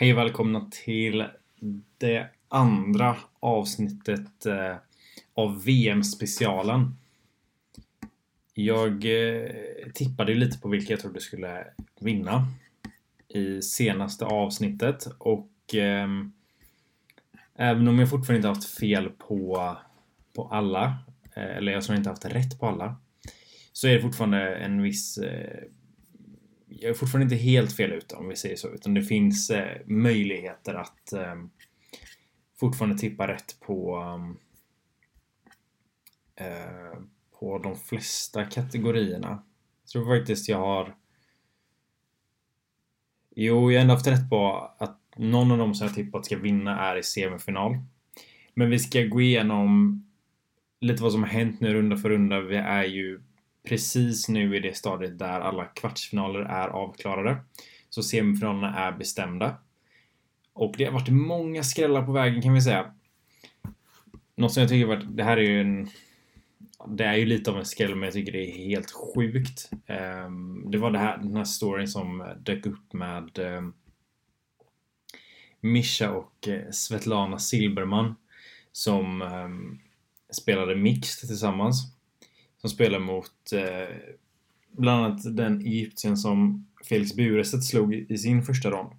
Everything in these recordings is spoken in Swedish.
Hej och välkomna till det andra avsnittet eh, av VM-specialen. Jag eh, tippade lite på vilka jag trodde skulle vinna i senaste avsnittet och eh, även om jag fortfarande inte haft fel på, på alla, eh, eller jag som inte haft rätt på alla, så är det fortfarande en viss eh, jag är fortfarande inte helt fel ute om vi säger så, utan det finns eh, möjligheter att eh, fortfarande tippa rätt på ehm, eh, på de flesta kategorierna. Jag tror faktiskt jag har Jo, jag har ändå haft rätt på att någon av dem som jag tippat ska vinna är i semifinal. Men vi ska gå igenom lite vad som har hänt nu runda för runda. Vi är ju precis nu i det stadiet där alla kvartsfinaler är avklarade. Så semifinalerna är bestämda. Och det har varit många skrällar på vägen kan vi säga. Något som jag tycker varit, det här är ju en det är ju lite av en skräll men jag tycker det är helt sjukt. Ehm, det var det här, den här storyn som dök upp med ehm, Mischa och eh, Svetlana Silberman som ehm, spelade mixed tillsammans som spelar mot eh, bland annat den Egyptien som Felix Bureset slog i sin första rond.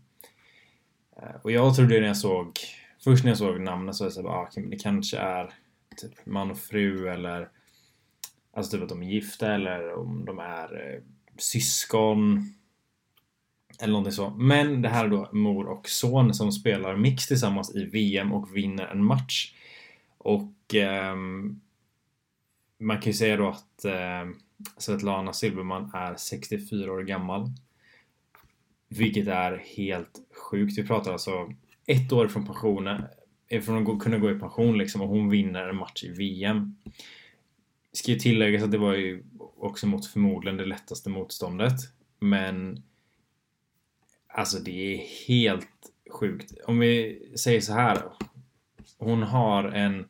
Eh, och jag trodde när jag såg, först när jag såg namnet så var jag såhär, ah, det kanske är typ man och fru eller Alltså typ att de är gifta eller om de är eh, syskon. Eller någonting så. Men det här är då mor och son som spelar mix tillsammans i VM och vinner en match. Och ehm, man kan ju säga då att eh, Svetlana Silverman är 64 år gammal. Vilket är helt sjukt. Vi pratar alltså ett år från pensionen. Eh, från att kunna gå i pension liksom och hon vinner en match i VM. Ska ju tilläggas att det var ju också mot förmodligen det lättaste motståndet. Men Alltså det är helt sjukt. Om vi säger så här. Hon har en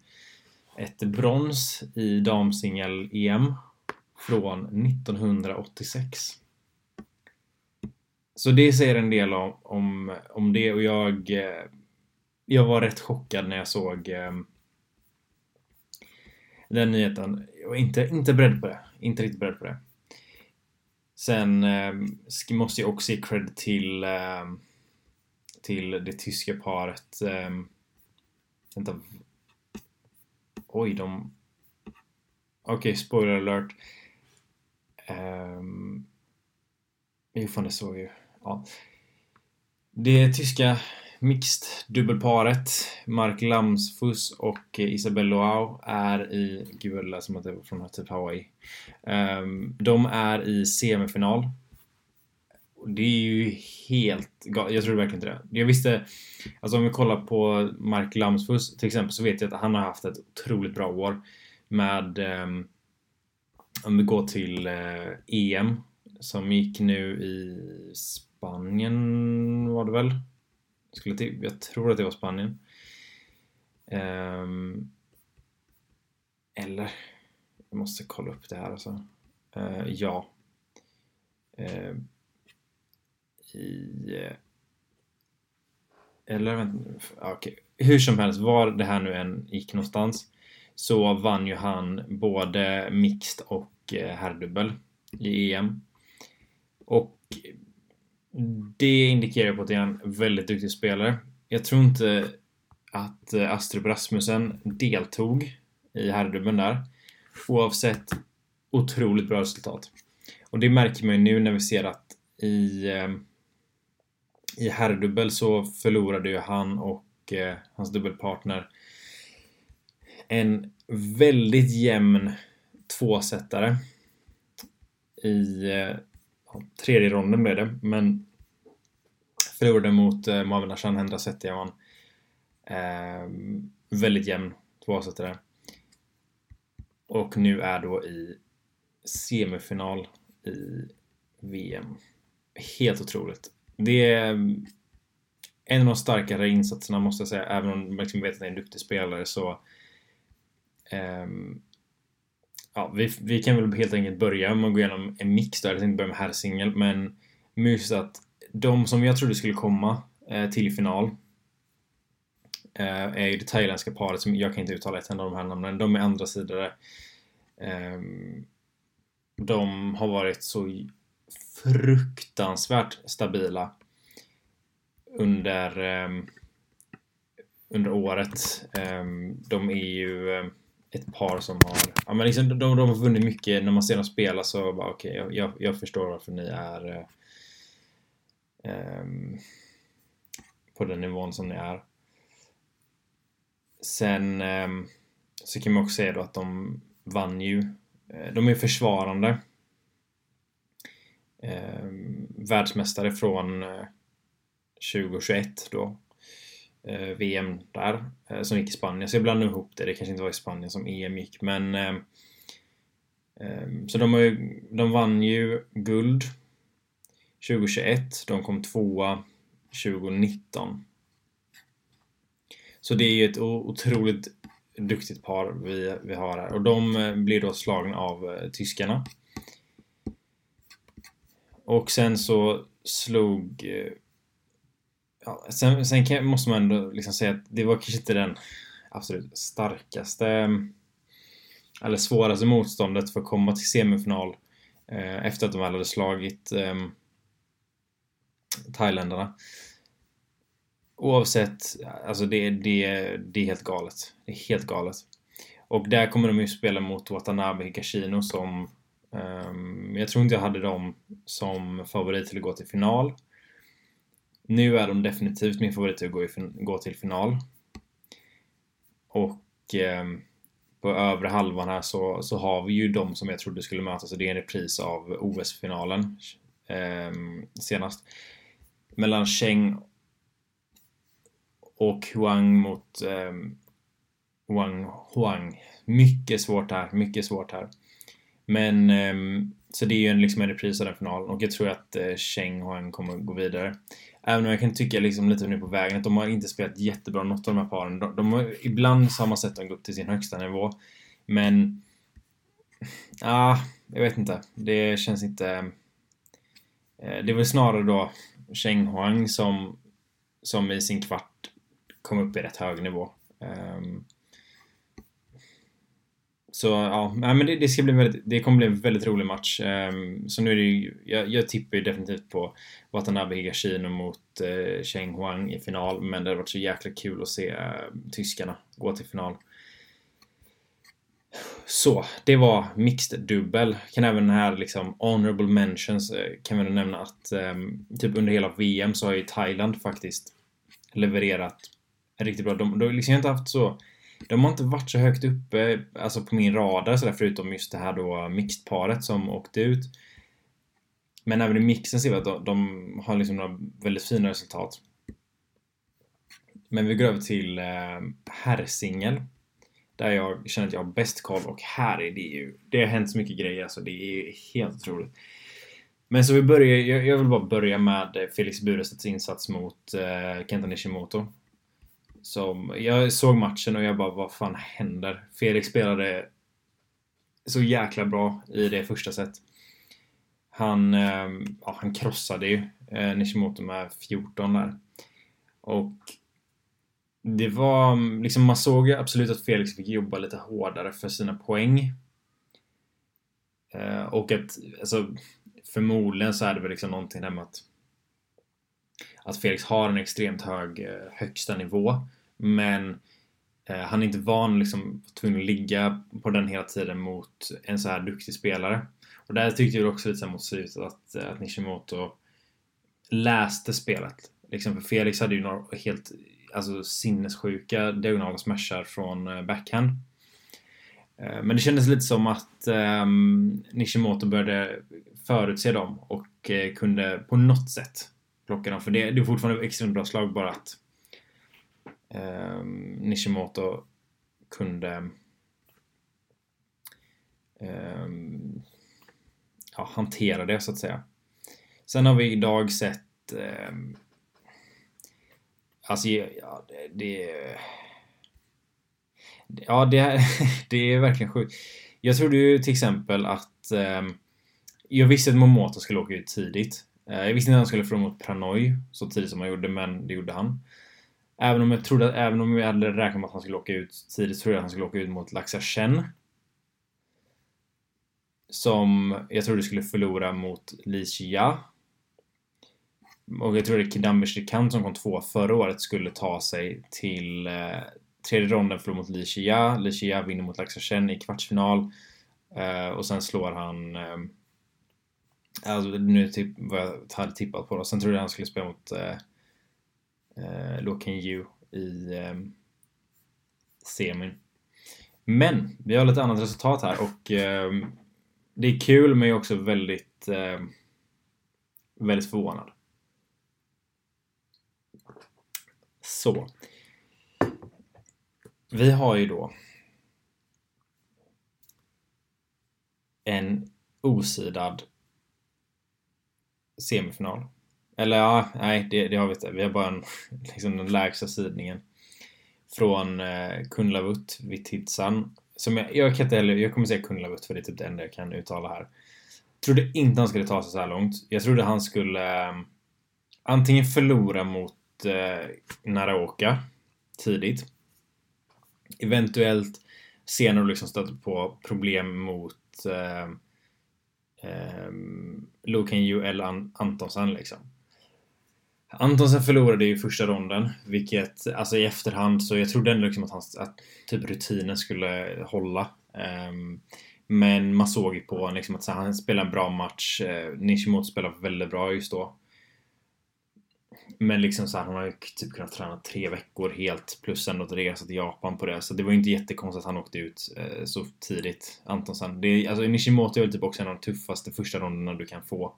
ett brons i damsingel-EM från 1986. Så det säger en del om, om, om det och jag eh, jag var rätt chockad när jag såg eh, den nyheten. Jag var inte, inte beredd på det. Inte riktigt beredd på det. Sen eh, måste jag också ge cred till eh, till det tyska paret eh, vänta, Oj, de... Okej, okay, spoiler alert. Ehm, um... Jo, fan det såg ju. Ja. Det tyska mixed dubbelparet Mark Lamsfuss och Isabelle Loau är i... Gud vad det lät som att det var från typ Hawaii. Um, de är i semifinal. Det är ju helt galet. Jag trodde verkligen inte det. Jag visste... Alltså om vi kollar på Mark Lamsfuss till exempel så vet jag att han har haft ett otroligt bra år med... Um, om vi går till eh, uh, EM som gick nu i Spanien var det väl? Skulle till, jag tror att det var Spanien. Um, eller? Jag måste kolla upp det här alltså. Uh, ja. Uh, i... Eh, eller vänta ah, okej. Okay. Hur som helst, var det här nu än gick någonstans så vann ju han både mixed och eh, herrdubbel i EM. Och det indikerar på att det är en väldigt duktig spelare. Jag tror inte att eh, Astrup Rasmussen deltog i herrdubbeln där. Oavsett otroligt bra resultat. Och det märker man ju nu när vi ser att i i herrdubbel så förlorade ju han och eh, hans dubbelpartner en väldigt jämn tvåsättare. I eh, tredje ronden blev det, men förlorade mot eh, Mohamed Hassan Hendrasetiawan eh, väldigt jämn tvåsättare. Och nu är då i semifinal i VM. Helt otroligt det är mm, en av de starkare insatserna måste jag säga, även om man liksom vet att det är en duktig spelare så um, Ja, vi, vi kan väl helt enkelt börja med att gå igenom en mix där, jag tänkte börja med herrsingel men Mysigt att de som jag trodde skulle komma eh, till final eh, är ju det thailändska paret som jag kan inte uttala ett enda av de här namnen. De är andra sidor. eh, de har varit så fruktansvärt stabila under ehm, under året. Ehm, de är ju ehm, ett par som har ja, men liksom, de, de har vunnit mycket. När man ser dem spela så bara okej, okay, jag, jag, förstår varför ni är um, på den nivån som ni är. Sen um, så kan man också säga då att de vann ju. Eh, de är försvarande eh, världsmästare från eh, 2021 då. Eh, VM där, eh, som gick i Spanien. Så jag blandade ihop det. Det kanske inte var i Spanien som EM gick, men Eh, så de, har ju, de vann ju guld 2021. De kom tvåa 2019. Så det är ju ett otroligt duktigt par vi, vi har här. Och de eh, blir då slagna av eh, tyskarna. Och sen så slog... Eh, ja, sen, sen kan, måste man ändå liksom säga att det var kanske inte den absolut starkaste eh, eller svåraste motståndet för att komma till semifinal eh, efter att de väl hade slagit eh, thailändarna. Oavsett, alltså det, det, det är helt galet. Det är helt galet. Och där kommer de ju spela mot Watanabe Higashino som Ehm, men jag tror inte jag hade dem som favorit till att gå till final. Nu är de definitivt min favorit till att gå, till final. Och ehm, på övre halvan här så, så har vi ju de som jag trodde skulle mötas och det är en repris av OS-finalen ehm, senast mellan Cheng och Huang mot eh, Huang. Mycket svårt här, mycket svårt här. Men ehm, så det är ju en, liksom en repris av den finalen och jag tror att eh, Cheng Huang kommer gå vidare. Även om jag kan tycka liksom lite nu på vägen att de har inte spelat jättebra något av de här paren. De, de har ibland så har man sett dem gå upp till sin högsta nivå. Men... Ah, jag vet inte. Det känns inte... Eh, det är väl snarare då Cheng Huang som, som i sin kvart kom upp i rätt hög nivå. Um, så ja, men det, det, ska bli väldigt, det kommer bli en väldigt rolig match. Um, så nu är det ju, jag, jag tippar ju definitivt på Watanabe Higashino mot eh, uh, Cheng Huang i final, men det har varit så jäkla kul att se uh, tyskarna gå till final. Så, det var mixed dubbel. Kan även här liksom honorable mentions eh, kan vi nämna att um, typ under hela VM så har ju Thailand faktiskt levererat riktigt bra. De, de liksom inte haft så de har inte varit så högt uppe alltså på min radar sådär förutom just det här då mixed-paret som åkte ut. Men även i mixen ser vi att de, de har liksom några väldigt fina resultat. Men vi går över till eh, herrsingel där jag känner att jag har bäst koll och här är det ju... Det har hänt så mycket grejer alltså. Det är helt otroligt. Men så vi börjar... Jag, jag vill bara börja med Felix Burestedts insats mot eh, Kenta Nishimoto. Som, jag såg matchen och jag bara, vad fan händer? Felix spelade så jäkla bra i det första set. Han, ehm, ja, han krossade ju eh, Nishimoto med 14 där. Och det var liksom, man såg ju absolut att Felix fick jobba lite hårdare för sina poäng. Eh, och att, alltså, förmodligen så är det väl liksom någonting där med att att Felix har en extremt hög eh, högsta nivå. Men eh, han är inte van liksom tvungen att ligga på den hela tiden mot en så här duktig spelare. Och där tyckte jag också lite mot slutet att, eh, att Nishimoto läste spelet. Liksom för Felix hade ju några helt alltså, sinnessjuka diagonala smashar från backhand. Men det kändes lite som att um, Nishimoto började förutse dem och uh, kunde på något sätt plocka dem. För det, det är fortfarande extremt bra slag bara att eh, Nishimoto kunde eh, ja, hantera det så att säga. Sen har vi idag sett ehm, Alltså, ja, det... det ja, det är, det är verkligen sjukt. Jag trodde ju till exempel att... Eh, jag visste att Momoto skulle åka ut tidigt. Eh, jag visste inte att han skulle förlora mot Pranoy så tidigt som han gjorde, men det gjorde han. Även om jag trodde att, även om jag hade räknat med att han skulle åka ut tidigt, trodde jag att han skulle åka ut mot Laxa Chen. Som jag trodde skulle förlora mot Li Xia. Och jag trodde Kidambi Shrikant som kom två förra året skulle ta sig till eh, tredje ronden förlora mot Li Xia. Li Xia vinner mot Laxa Chen i kvartsfinal. Eh, och sen slår han eh, Alltså nu typ vad jag hade tippat på då. Sen trodde jag han skulle spela mot eh, eh, Lo Yu i eh, semin. Men vi har lite annat resultat här och eh, det är kul men jag är också väldigt eh, väldigt förvånad. Så. Vi har ju då en osidad semifinal. Eller ja, nej, det, det har vi inte. Vi har bara en, liksom den lägsta sidningen. Från eh, Kunlavut, Vititsan. Som jag, jag kan inte heller, jag kommer säga Kunlavut för det är typ det enda jag kan uttala här. Trodde inte han skulle ta sig så här långt. Jag trodde han skulle eh, antingen förlora mot eh, Naraoka tidigt. Eventuellt senare liksom stöta på problem mot eh, eh, Loken Yu eller Antonsen liksom. Antonsen förlorade ju första ronden, vilket alltså i efterhand så jag trodde ändå liksom att, hans, att typ rutinen skulle hålla. Um, men man såg ju på honom liksom att så, han spelade en bra match. Ehm, uh, Nishimoto spelade väldigt bra just då. Men liksom så här, han har ju typ kunnat träna tre veckor helt plus ändå ett resa till Japan på det. Så det var ju inte jättekonstigt att han åkte ut eh, så tidigt. Antonsen. Det alltså Nishimoto är väl typ också en av de tuffaste första ronderna du kan få.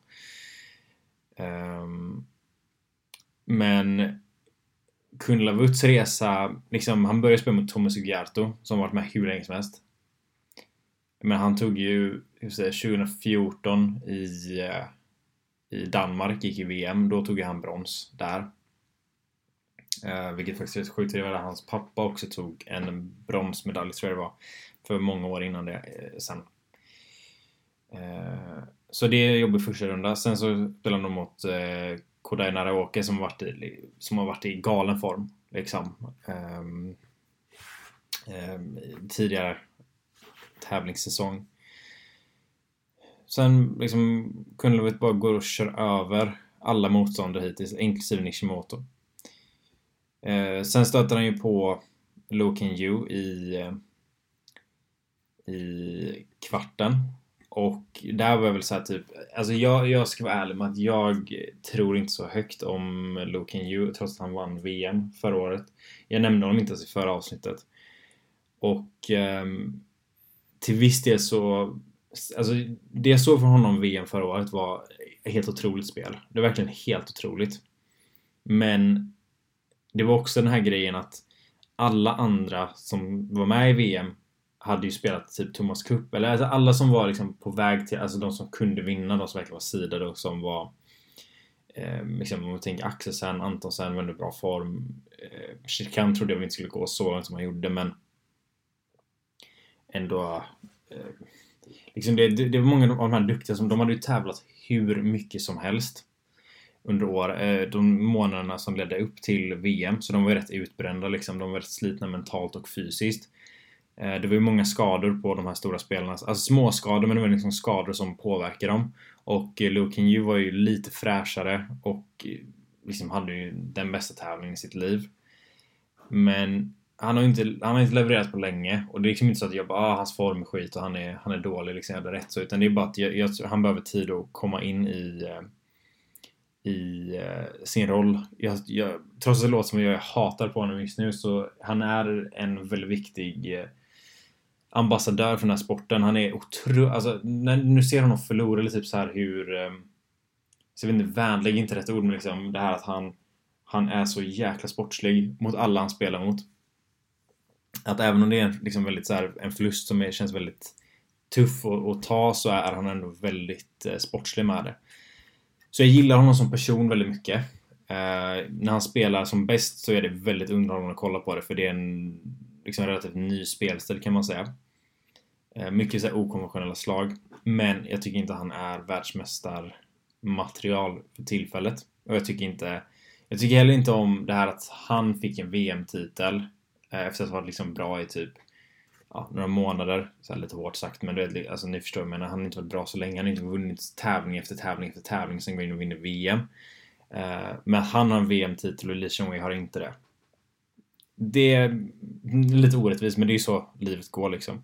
Um, men Kunlavuts resa, liksom, han började spela mot Thomas Ugiarto som varit med hur länge som helst. Men han tog ju, hur säger, 2014 i eh, i Danmark gick i VM. Då tog han brons där. Eh, vilket faktiskt är sjukt. Det var hans pappa också tog en bronsmedalj, tror jag det var. För många år innan det eh, sen. Eh, så det är jobbigt första runda. Sen så spelade de mot eh, Kodai Naraoke som har varit i, som har varit i galen form. Liksom. Um, um, tidigare tävlingssäsong. Sen liksom Kunlovet bara går och kör över alla motståndare hittills, inklusive Nishimoto. Eh, sen stöter han ju på Lo Yu i, eh, i kvarten. Och där var jag väl såhär typ, alltså jag, jag ska vara ärlig med att jag tror inte så högt om Lo Yu trots att han vann VM förra året. Jag nämnde honom inte ens i förra avsnittet. Och eh, till viss del så Alltså, det jag såg från honom VM förra året var ett helt otroligt spel. Det var verkligen helt otroligt. Men det var också den här grejen att alla andra som var med i VM hade ju spelat typ Thomas Cup, eller alltså alla som var liksom på väg till, alltså de som kunde vinna, de som verkligen var sidade och som var eh, liksom, om man tänker Axelsen, Antonsen var under bra form. Eh, Shirkan trodde jag inte skulle gå så långt som han gjorde, men ändå eh, liksom det, det, det, var många av de här duktiga som de hade ju tävlat hur mycket som helst under år, eh, de månaderna som ledde upp till VM. Så de var ju rätt utbrända liksom. De var rätt slitna mentalt och fysiskt. Eh, det var ju många skador på de här stora spelarna. Alltså små skador men det var liksom skador som påverkar dem. Och eh, Luke var ju lite fräschare och eh, liksom hade ju den bästa tävlingen i sitt liv. Men han har inte, han har inte levererat på länge och det är liksom inte så att jag bara ah, hans form är skit och han är, han är dålig liksom, jag hade rätt så utan det är bara att jag, jag, han behöver tid att komma in i eh, i eh, sin roll. Jag, jag, trots att det låter som att jag hatar på honom just nu så han är en väldigt viktig eh, ambassadör för den här sporten. Han är otrolig, alltså när nu ser honom förlora eller typ så här hur så jag vet inte, vänlig är inte rätt ord men liksom det här att han han är så jäkla sportslig mot alla han spelar mot att även om det är liksom väldigt så här, en förlust som är, känns väldigt tuff att, ta så är han ändå väldigt eh, sportslig med det. Så jag gillar honom som person väldigt mycket. Eh, när han spelar som bäst så är det väldigt underhållande att kolla på det för det är en liksom, relativt ny spelstil kan man säga. Eh, mycket så här, okonventionella slag. Men jag tycker inte han är världsmästarmaterial för tillfället. Och jag tycker inte... Jag tycker heller inte om det här att han fick en VM-titel Eh, efter att ha varit liksom bra i typ ja, några månader. Så lite hårt sagt, men du vet, alltså, ni förstår men Han har inte varit bra så länge. Han har inte vunnit tävling efter tävling efter tävling. Sen går in och vinner VM. Eh, men han har en VM-titel och Lee Chong har inte det. Det är lite orättvist, men det är ju så livet går liksom.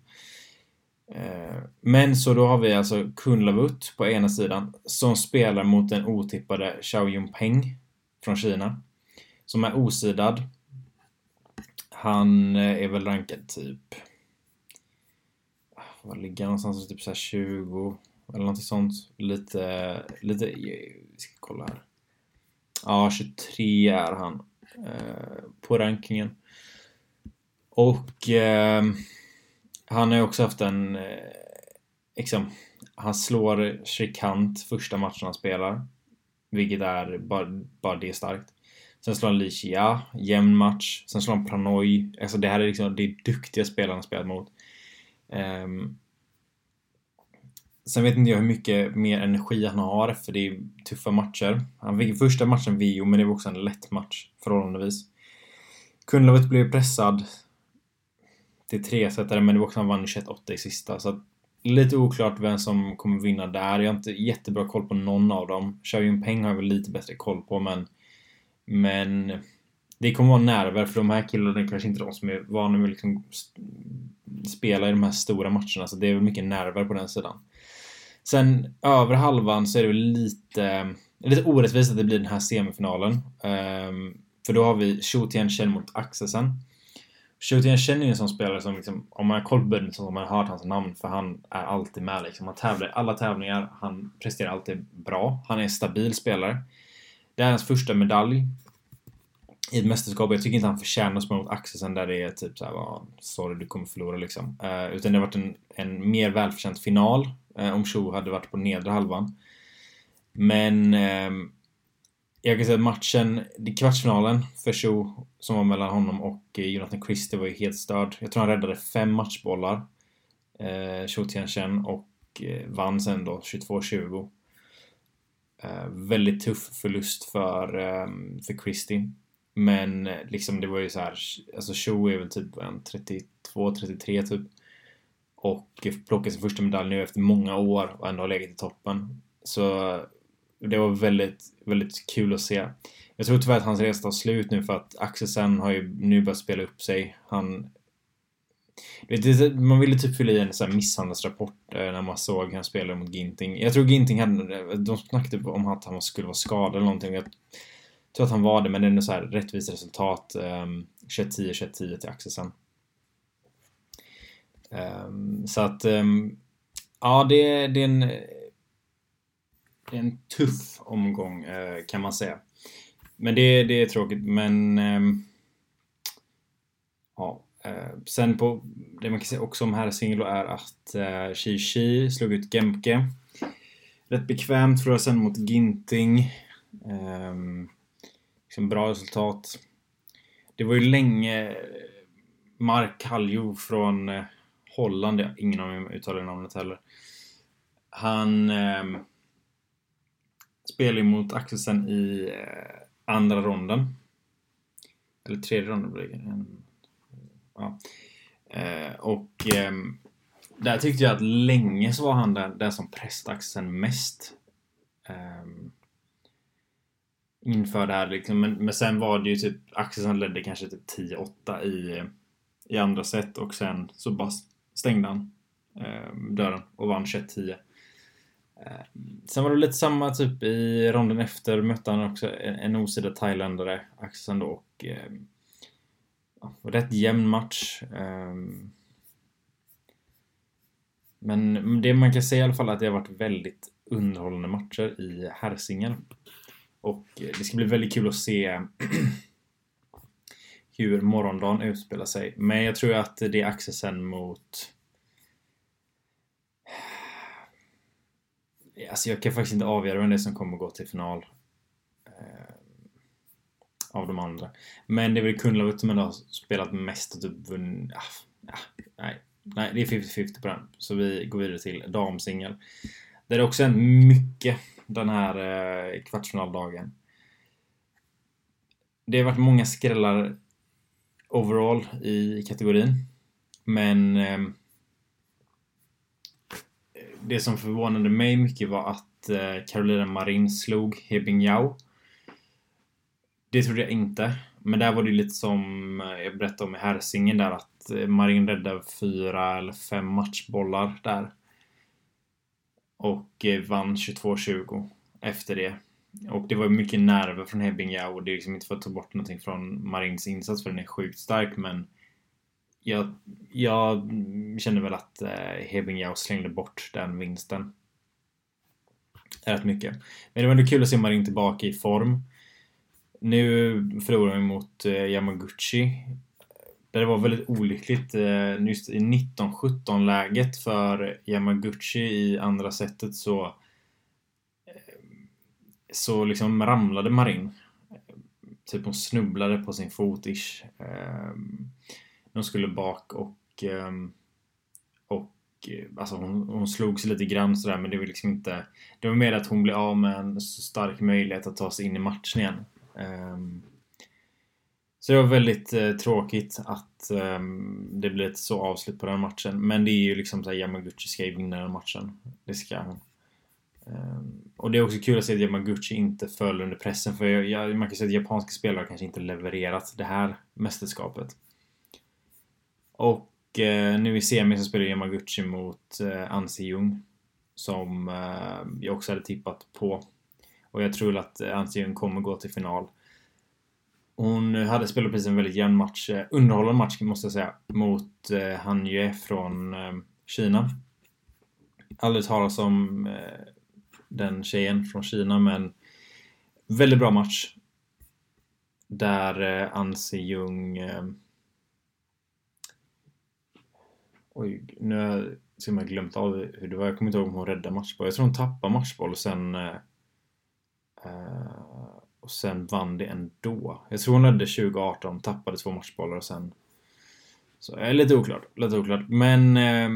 Eh, men så då har vi alltså Kunlavut på ena sidan som spelar mot den otippade Xiao Yunpeng från Kina. Som är osidad. Han eh, är väl rankad typ... Ah, var ligger han någonstans? Typ såhär 20 eller någonting sånt. Lite... Lite... Vi ska kolla här. Ja, 23 är han. Eh, på rankingen. Och... Eh, han har ju också haft en... Eh, liksom, han slår Shrikant första matchen han spelar. Vilket är bara, bara det starkt. Sen slår han Lichia, jämn match. Sen slår han Pranoy. Alltså det här är liksom det är duktiga spelare han spelat mot. Um, sen vet inte jag hur mycket mer energi han har för det är tuffa matcher. Han fick första matchen VO, men det var också en lätt match förhållandevis. Kunlavut blev pressad till tresetare men det var också han vann 21-8 i sista. Så att, lite oklart vem som kommer vinna där. Jag har inte jättebra koll på någon av dem. Xiaoyun Peng har jag väl lite bättre koll på men... Men... Det kommer vara nerver för de här killarna är kanske inte de som är vana med att liksom spela i de här stora matcherna så det är väl mycket nerver på den sidan. Sen över halvan så är det väl lite, eh, lite orättvist att det blir den här semifinalen. Um, för då har vi Xu Tianchen mot Axelsen. Shooting känner ju en sån spelare som liksom, om man har koll på budgeten så har man hört hans namn för han är alltid med liksom. Han tävlar i alla tävlingar, han presterar alltid bra. Han är en stabil spelare. Det är hans första medalj i ett mästerskap. Jag tycker inte han förtjänar att spela mot Axelsen där det är typ såhär, oh, sorry du kommer förlora liksom. Eh, utan det har varit en, en mer välförtjänt final eh, om Cho hade varit på nedre halvan. Men eh, jag kan säga att matchen, kvartsfinalen för Cho som var mellan honom och eh, Jonathan Christie var ju helt störd. Jag tror han räddade fem matchbollar. Eh, Cho Tianchen och eh, vann sen då 22-20. Eh, väldigt tuff förlust för, ehm, för Christie. Men eh, liksom det var ju så här, alltså Cho är väl typ 32-33 typ. Och plockar sin första medalj nu efter många år och ändå har legat i toppen. Så det var väldigt, väldigt kul att se. Jag tror tyvärr att hans resa tar slut nu för att Axelsen har ju nu börjat spela upp sig. Han... Man ville typ fylla i en sån här misshandelsrapport eh, när man såg hur han spelade mot Ginting. Jag tror Ginting hade... De snackade typ om att han skulle vara skadad eller någonting. Jag tror att han var det, men det är ändå så här rättvist resultat. Um, 21-10, 21-10 till Axelsen. Um, ehm, så att... Um, ja, det, det är en det är en tuff omgång eh, kan man säga. Men det, det är tråkigt, men... Ehm, ja. Eh, sen på... Det man kan säga också om herrsingel är att eh, Shi Shi slog ut Gemke. Rätt bekvämt förlorade sen mot Ginting. Eh, liksom bra resultat. Det var ju länge eh, Mark Kaljo från eh, Holland, jag ingen aning om jag uttalar namnet heller. Han eh, spelade mot Axelsen i eh, andra ronden. Eller tredje ronden blir det. Ja. Eh, och eh, där tyckte jag att länge så var han den, den som pressade mest. Eh, inför det här liksom. Men, men sen var det ju typ Axelsen ledde kanske typ 10-8 i, i andra set och sen så bara stängde han eh, dörren och vann 21-10. Eh, sen var det lite samma typ i ronden efter mötte han också en osida thailändare, axeln då, och eh, rätt jämn match. Ehm. Men det man kan säga i alla fall är att det har varit väldigt underhållande matcher i herrsingel. Och eh, det ska bli väldigt kul att se hur morgondagen utspelar sig. Men jag tror att det är Axelsen mot Alltså jag kan faktiskt inte avgöra vem det är som kommer gå till final. Av de andra. Men det är väl Kunlavut som ändå har spelat mest och typ vunnit... Ah, ah, nej. nej, det är 50-50 på den. Så vi går vidare till damsingel. Där det också hänt mycket den här eh, kvartsfinaldagen. Det har varit många skrällar overall i kategorin. Men eh, det som förvånade mig mycket var att eh, Carolina Marin slog Hebing Yao. Det trodde jag inte. Men där var det lite som eh, jag berättade om i Härsingen där att eh, Marin räddade fyra eller fem matchbollar där. Och eh, vann 22-20 efter det. Och det var mycket nerver från Hebbinga och det är liksom inte för att ta bort någonting från Marins insats för den är sjukt stark men jag, jag kände väl att Hebbinga slängde bort den vinsten. Rätt mycket. Men det var ändå kul att se Marin tillbaka i form. Nu förlorar vi mot eh, Yamaguchi. Där det var väldigt olyckligt eh, just i 19-17 läget för Yamaguchi i andra setet så eh, så liksom ramlade Marin. Typ hon snubblade på sin fot ish. Ehm, de skulle bak och ehm, och eh, alltså hon, hon slog sig lite grann sådär men det var liksom inte Det var mer att hon blev av med en så stark möjlighet att ta sig in i matchen igen. Ehm, så det var väldigt eh, tråkigt att eh, det blev ett så avslut på den matchen. Men det är ju liksom såhär, Yamaguchi ska ju vinna den matchen. Det ska hon. Eh, och det är också kul att se att Yamaguchi inte föll under pressen. För jag, jag, man kan säga att japanska spelare kanske inte levererat det här mästerskapet. Och eh, nu i semi så spelar Yamaguchi mot eh, Ansi Jung. Som eh, jag också hade tippat på. Och jag tror att Ansi kommer gå till final. Hon hade spelat precis en väldigt jämn match, eh, underhållande match måste jag säga, mot eh, Han Yue från eh, Kina. Aldrig talas om eh, den tjejen från Kina, men väldigt bra match. Där eh, Anse Jung... Eh, oj, nu har jag till glömt av hur det var. Jag kommer inte ihåg om hon räddade matchboll. Jag tror hon tappade matchboll och sen... Eh, Eh, och sen vann det ändå. Jag tror hon ledde 2018, tappade två matchbollar och sen... Så är lite oklart, lite oklart. Men... Eh,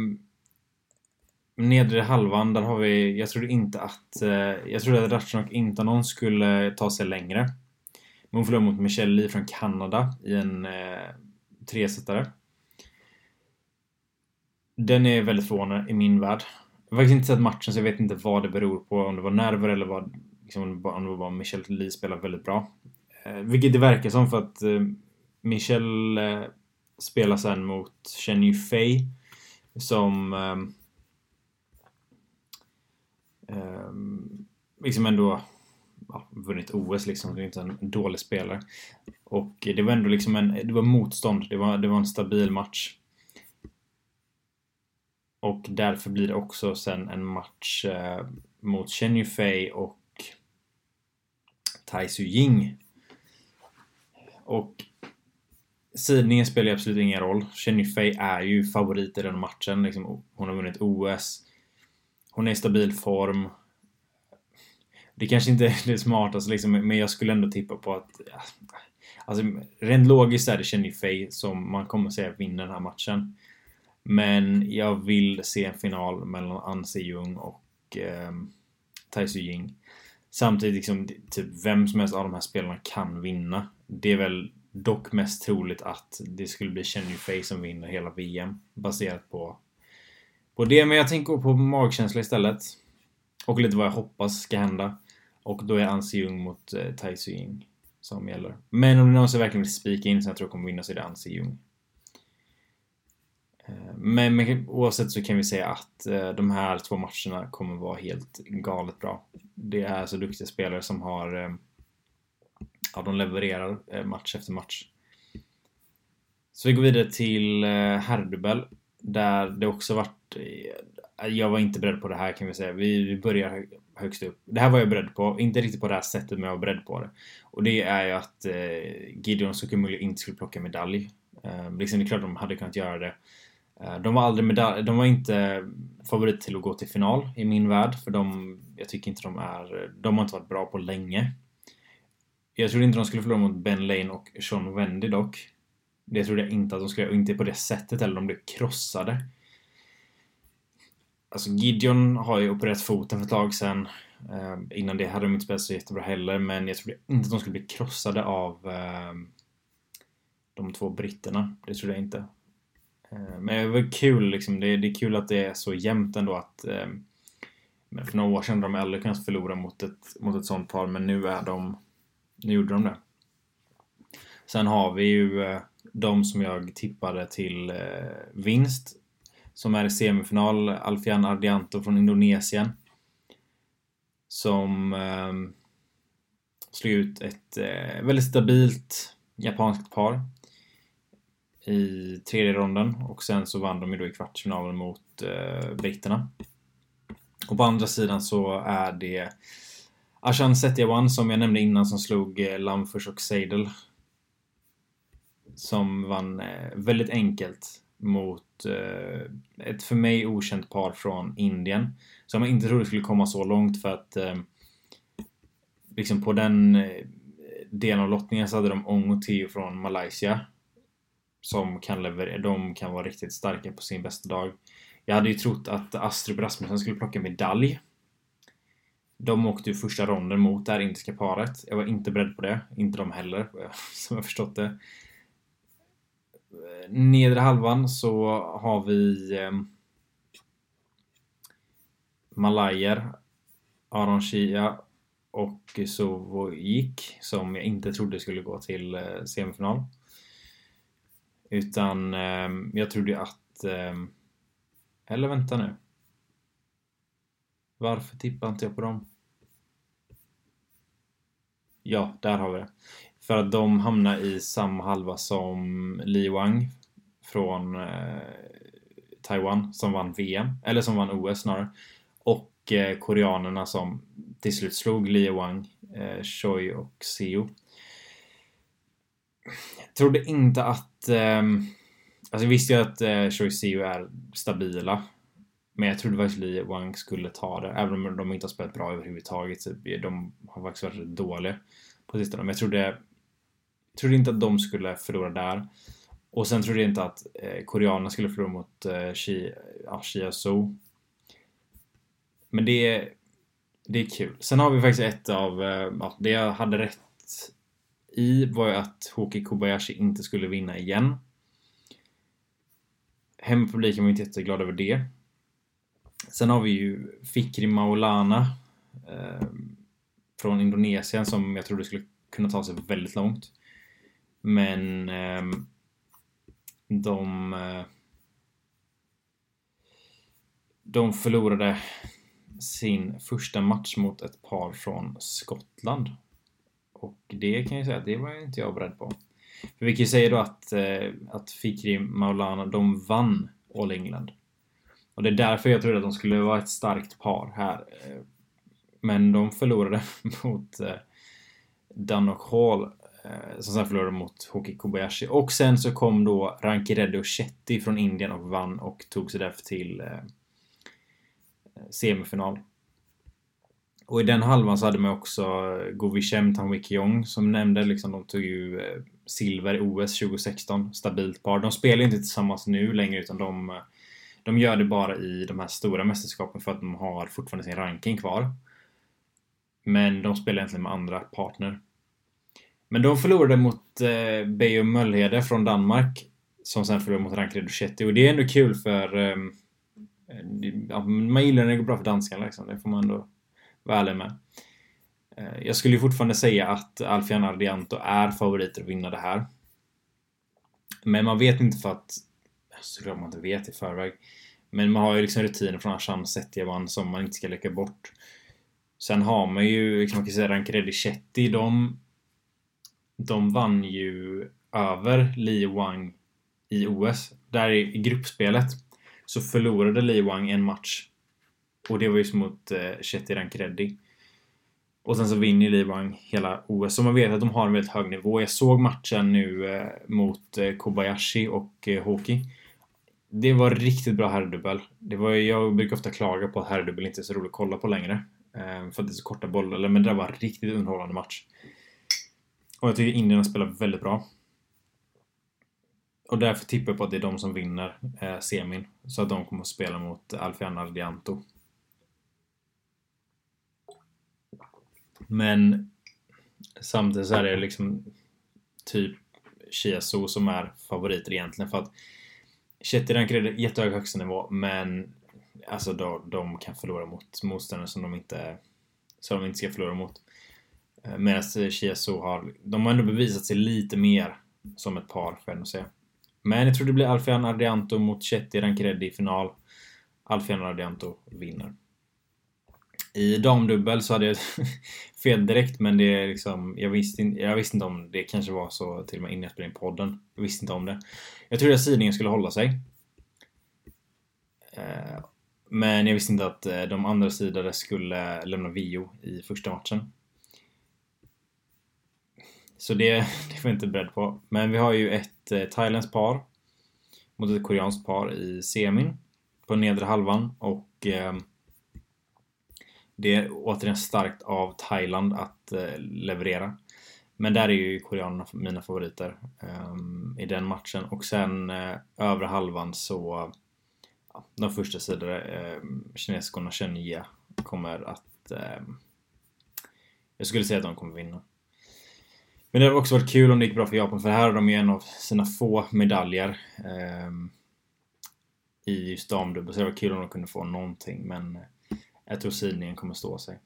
nedre halvan, där har vi... Jag trodde inte att... Eh, jag trodde att Ratchanok inte någon skulle ta sig längre. Men hon förlorade mot Michelle Lee från Kanada i en eh, tresetare. Den är väldigt förvånande i min värld. Jag har faktiskt inte sett matchen så jag vet inte vad det beror på. Om det var nerver eller vad liksom, om det var Michel Lee spelar väldigt bra. Eh, vilket det verkar som för att eh, Michel eh, spelar sen mot Chen Yufei som eh, eh, liksom ändå ja, vunnit OS liksom. Det är inte en dålig spelare. Och det var ändå liksom en, det var motstånd. Det var, det var en stabil match. Och därför blir det också sen en match eh, mot Chen Yufei och Tai Su Ying. Och sidningen spelar ju absolut ingen roll. Chen Fei är ju favorit i den matchen. Liksom, hon har vunnit OS. Hon är i stabil form. Det kanske inte är det smartaste liksom, men jag skulle ändå tippa på att... Alltså, rent logiskt är det Chen Fei som man kommer säga vinner den här matchen. Men jag vill se en final mellan An Se Jung och eh, Tai Su Ying. Samtidigt liksom, typ vem som helst av de här spelarna kan vinna. Det är väl dock mest troligt att det skulle bli Chen Yufei som vinner hela VM. Baserat på, på det. Men jag tänker på magkänsla istället. Och lite vad jag hoppas ska hända. Och då är Anse Jung mot eh, Tai Ying som gäller. Men om det är någon som verkligen vill spika in som jag tror kommer vinna så är det Anse Jung. Eh, men, men oavsett så kan vi säga att eh, de här två matcherna kommer vara helt galet bra. Det är så duktiga spelare som har eh, Ja, de levererar match efter match. Så vi går vidare till herrdubbel. Där det också varit... Jag var inte beredd på det här kan vi säga. Vi, vi börjar högst upp. Det här var jag beredd på. Inte riktigt på det här sättet men jag var beredd på det. Och det är ju att Gideon Sukumuli inte skulle plocka medalj. liksom det är klart de hade kunnat göra det. Eh, de var aldrig medalj, de var inte favorit till att gå till final i min värld för de, jag tycker inte de är, de har inte varit bra på länge. Jag trodde inte de skulle förlora mot Ben Lane och Sean Wendy dock. Det trodde jag inte att de skulle, och inte på det sättet eller de blev krossade. Alltså Gideon har ju opererat foten för ett tag sedan. Eh, innan det hade de inte spelat så jättebra heller, men jag trodde inte att de skulle bli krossade av eh, de två britterna. Det trodde jag inte. Eh, men det var kul liksom. Det, det, är kul att det är så jämnt ändå att eh, för några år sedan hade de aldrig kunnat förlora mot ett, mot ett sånt par, men nu är de... Nu gjorde de det. Sen har vi ju eh, de som jag tippade till eh, vinst. Som är i semifinal. Alfian Ardianto från Indonesien. Som eh, slog ut ett eh, väldigt stabilt japanskt par i tredje ronden och sen så vann de ju då i kvartsfinalen mot eh, britterna. Och på andra sidan så är det Ashan Setyawan som jag nämnde innan som slog eh, Lamfors och Seidel. Som vann eh, väldigt enkelt mot eh, ett för mig okänt par från Indien. Som jag inte trodde skulle komma så långt för att eh, liksom på den eh, delen av lottningen så hade de Ong och Teo från Malaysia. Som kan leverera, de kan vara riktigt starka på sin bästa dag. Jag hade ju trott att Astrup Rasmussen skulle plocka medalj. De åkte ju första ronden mot det här indiska paret. Jag var inte beredd på det. Inte de heller, som jag förstått det. Nedre halvan så har vi eh, Malayer, Aron Shia och Sovojik som jag inte trodde skulle gå till eh, semifinal. Utan eh, jag trodde att eh, eller vänta nu. Varför tippar inte jag på dem? Ja, där har vi det. För att de hamnar i samma halva som Li Wang från eh, Taiwan som vann VM, eller som vann OS snarare. Och eh, koreanerna som till slut slog Li Wang, eh, Choi och Seo. Trodde inte att eh, Alltså jag visste ju att eh, Choi är stabila. Men jag trodde faktiskt Li Wang skulle ta det. Även om de inte har spelat bra överhuvudtaget. De har faktiskt varit dåliga på sistone. Men jag trodde, jag trodde inte att de skulle förlora där. Och sen trodde jag inte att eh, koreanerna skulle förlora mot eh, Shi, ja, Shia Su. Men det det är kul. Sen har vi faktiskt ett av, eh, ja, det jag hade rätt i var ju att Hoki Kobayashi inte skulle vinna igen. Hemmapubliken var inte jätteglad över det. Sen har vi ju Fikri Maulana eh, från Indonesien som jag trodde skulle kunna ta sig väldigt långt. Men eh, de eh, de förlorade sin första match mot ett par från Skottland. Och det kan jag säga att det var inte jag beredd på. För vi kan ju säga då att, eh, att Fikri Maulana, de vann All England. Och det är därför jag trodde att de skulle vara ett starkt par här. Eh, men de förlorade mot eh, Dunnock Hall eh, som sen förlorade mot Hoki Kobayashi. Och sen så kom då Rankireddy Shetty från Indien och vann och tog sig därför till eh, semifinal. Och i den halvan så hade man också eh, Govishem Tanwikiong som nämnde liksom, de tog ju eh, silver i OS 2016. Stabilt par. De spelar inte tillsammans nu längre utan de, eh, de gör det bara i de här stora mästerskapen för att de har fortfarande sin ranking kvar. Men de spelar egentligen med andra partner. Men de förlorade mot eh, Beijo Möllhede från Danmark. Som sen förlorade mot Rank Reducetti och det är ändå kul för eh, ja, man gillar när det går bra för danskarna liksom. Det får man ändå vara ärlig med. Eh, jag skulle ju fortfarande säga att Alfian Ardianto är favoriter att vinna det här. Men man vet inte för att... Såklart man inte vet i förväg. Men man har ju liksom rutiner från Ashan Setyavan som man inte ska lägga bort. Sen har man ju, liksom, man kan säga Rankredi Chetty, de... De vann ju över Li Wang i OS. Där i gruppspelet så förlorade Li Wang en match. Och det var just mot eh, Chetty Och sen så vinner Li Wang hela OS. Så man vet att de har en väldigt hög nivå. Jag såg matchen nu eh, mot eh, Kobayashi och eh, Hoki. Det var riktigt bra herrdubbel. Det var, jag brukar ofta klaga på att herrdubbel inte är så roligt att kolla på längre. Eh, för att det är så korta bollar. Men det där var en riktigt underhållande match. Och jag tycker Indierna spelar väldigt bra. och därför tippar jag på att det är de som vinner eh, semin. Så att de kommer att spela mot Alfian Ardianto. Men samtidigt så är det liksom typ Chiazo som är favoriter egentligen för att Chetty är jättehög högstanivå men alltså då, de kan förlora mot motståndare som de inte som de inte ska förlora mot. Eh, medan Chiazo har, de har ändå bevisat sig lite mer som ett par får jag säga. Men jag tror det blir Alfian Ardianto mot Chetty i final. Alfian Ardianto vinner. I damdubbel så hade jag fel direkt men det är liksom jag visste, inte, jag visste inte om det kanske var så till och med innan jag spelade in podden. Jag visste inte om det. Jag trodde att sidningen skulle hålla sig. Eh, men jag visste inte att eh, de andra sidade skulle lämna Vio i första matchen. Så det, det var jag inte beredd på. Men vi har ju ett eh, thailändskt par mot ett koreanskt par i semin på nedre halvan och det är återigen starkt av Thailand att eh, leverera. Men där är ju koreanerna mina favoriter um, i den matchen och sen uh, övre halvan så ja, de första sidorna, uh, kinesiskorna Chenya kommer att uh, jag skulle säga att de kommer vinna. Men det hade också varit kul om det gick bra för Japan för här har de ju en av sina få medaljer um, i just damdubbel så det var kul om de kunde få någonting men eh, jag tror sidningen kommer stå sig.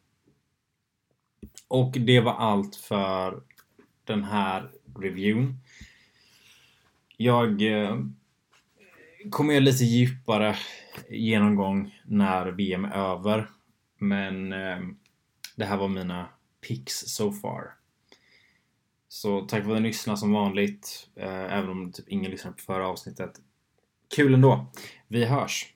Och det var allt för den här reviewn. Jag eh, kommer göra lite djupare genomgång när VM är över. Men eh, det här var mina picks so far. Så tack för att ni lyssnade som vanligt. Eh, även om typ ingen lyssnade på förra avsnittet. Kul ändå. Vi hörs!